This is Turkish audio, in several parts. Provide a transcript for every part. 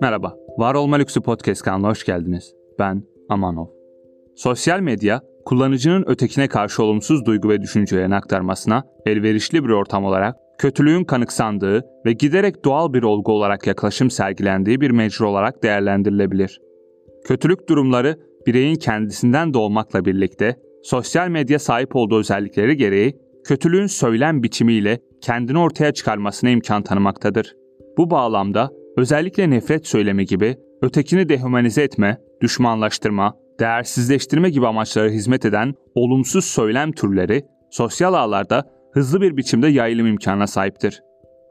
Merhaba, Var Olma Lüksü Podcast kanalına hoş geldiniz. Ben Amanov. Sosyal medya, kullanıcının ötekine karşı olumsuz duygu ve düşüncelerini aktarmasına elverişli bir ortam olarak, kötülüğün kanıksandığı ve giderek doğal bir olgu olarak yaklaşım sergilendiği bir mecra olarak değerlendirilebilir. Kötülük durumları bireyin kendisinden doğmakla birlikte sosyal medya sahip olduğu özellikleri gereği kötülüğün söylem biçimiyle kendini ortaya çıkarmasına imkan tanımaktadır. Bu bağlamda özellikle nefret söylemi gibi ötekini dehumanize etme, düşmanlaştırma, değersizleştirme gibi amaçlara hizmet eden olumsuz söylem türleri sosyal ağlarda hızlı bir biçimde yayılım imkanına sahiptir.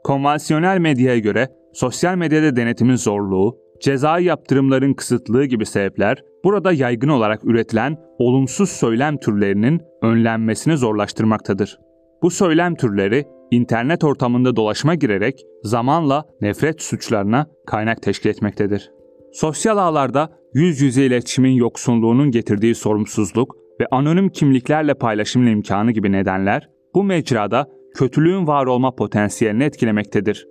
Konvansiyonel medyaya göre sosyal medyada denetimin zorluğu, cezai yaptırımların kısıtlığı gibi sebepler burada yaygın olarak üretilen olumsuz söylem türlerinin önlenmesini zorlaştırmaktadır. Bu söylem türleri internet ortamında dolaşma girerek zamanla nefret suçlarına kaynak teşkil etmektedir. Sosyal ağlarda yüz yüze iletişimin yoksunluğunun getirdiği sorumsuzluk ve anonim kimliklerle paylaşımın imkanı gibi nedenler bu mecrada kötülüğün var olma potansiyelini etkilemektedir.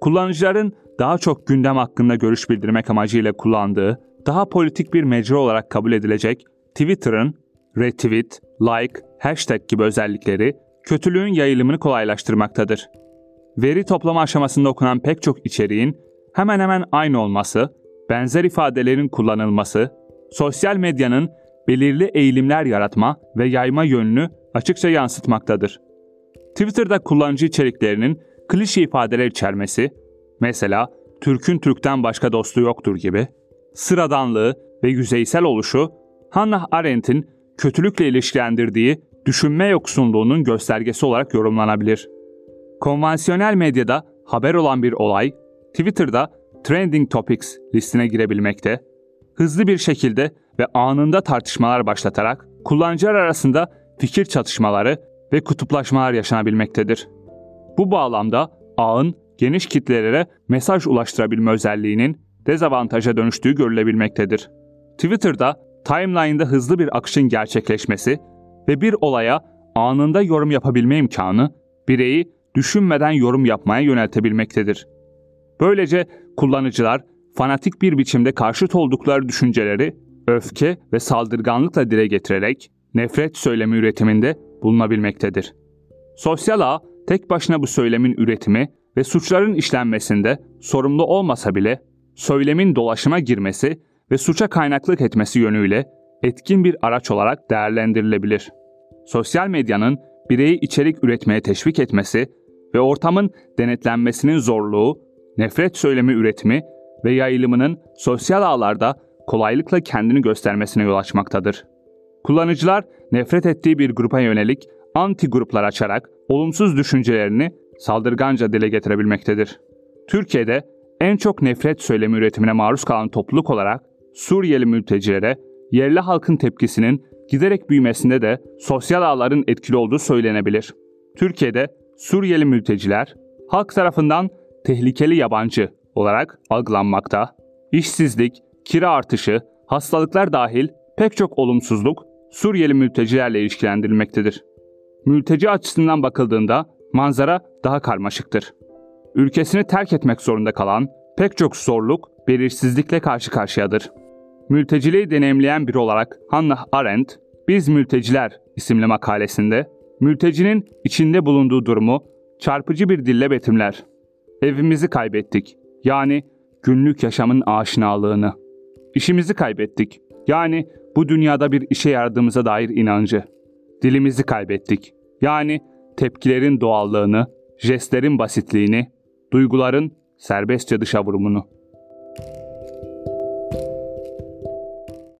Kullanıcıların daha çok gündem hakkında görüş bildirmek amacıyla kullandığı, daha politik bir mecra olarak kabul edilecek Twitter'ın retweet, like, hashtag gibi özellikleri kötülüğün yayılımını kolaylaştırmaktadır. Veri toplama aşamasında okunan pek çok içeriğin hemen hemen aynı olması, benzer ifadelerin kullanılması, sosyal medyanın belirli eğilimler yaratma ve yayma yönünü açıkça yansıtmaktadır. Twitter'da kullanıcı içeriklerinin klişe ifadeler içermesi, mesela Türk'ün Türk'ten başka dostu yoktur gibi, sıradanlığı ve yüzeysel oluşu Hannah Arendt'in kötülükle ilişkilendirdiği düşünme yoksunluğunun göstergesi olarak yorumlanabilir. Konvansiyonel medyada haber olan bir olay, Twitter'da Trending Topics listine girebilmekte, hızlı bir şekilde ve anında tartışmalar başlatarak kullanıcılar arasında fikir çatışmaları ve kutuplaşmalar yaşanabilmektedir. Bu bağlamda ağın geniş kitlelere mesaj ulaştırabilme özelliğinin dezavantaja dönüştüğü görülebilmektedir. Twitter'da timeline'da hızlı bir akışın gerçekleşmesi ve bir olaya anında yorum yapabilme imkanı bireyi düşünmeden yorum yapmaya yöneltebilmektedir. Böylece kullanıcılar fanatik bir biçimde karşıt oldukları düşünceleri öfke ve saldırganlıkla dile getirerek nefret söylemi üretiminde bulunabilmektedir. Sosyal ağ tek başına bu söylemin üretimi ve suçların işlenmesinde sorumlu olmasa bile söylemin dolaşıma girmesi ve suça kaynaklık etmesi yönüyle etkin bir araç olarak değerlendirilebilir. Sosyal medyanın bireyi içerik üretmeye teşvik etmesi ve ortamın denetlenmesinin zorluğu, nefret söylemi üretimi ve yayılımının sosyal ağlarda kolaylıkla kendini göstermesine yol açmaktadır. Kullanıcılar nefret ettiği bir grupa yönelik anti gruplar açarak olumsuz düşüncelerini saldırganca dile getirebilmektedir. Türkiye'de en çok nefret söylemi üretimine maruz kalan topluluk olarak Suriyeli mültecilere yerli halkın tepkisinin giderek büyümesinde de sosyal ağların etkili olduğu söylenebilir. Türkiye'de Suriyeli mülteciler halk tarafından tehlikeli yabancı olarak algılanmakta. İşsizlik, kira artışı, hastalıklar dahil pek çok olumsuzluk Suriyeli mültecilerle ilişkilendirilmektedir. Mülteci açısından bakıldığında manzara daha karmaşıktır. Ülkesini terk etmek zorunda kalan pek çok zorluk, belirsizlikle karşı karşıyadır. Mülteciliği deneyimleyen biri olarak Hannah Arendt, Biz Mülteciler isimli makalesinde mültecinin içinde bulunduğu durumu çarpıcı bir dille betimler. Evimizi kaybettik. Yani günlük yaşamın aşinalığını. İşimizi kaybettik. Yani bu dünyada bir işe yaradığımıza dair inancı. Dilimizi kaybettik. Yani tepkilerin doğallığını, jestlerin basitliğini, duyguların serbestçe dışa vurumunu.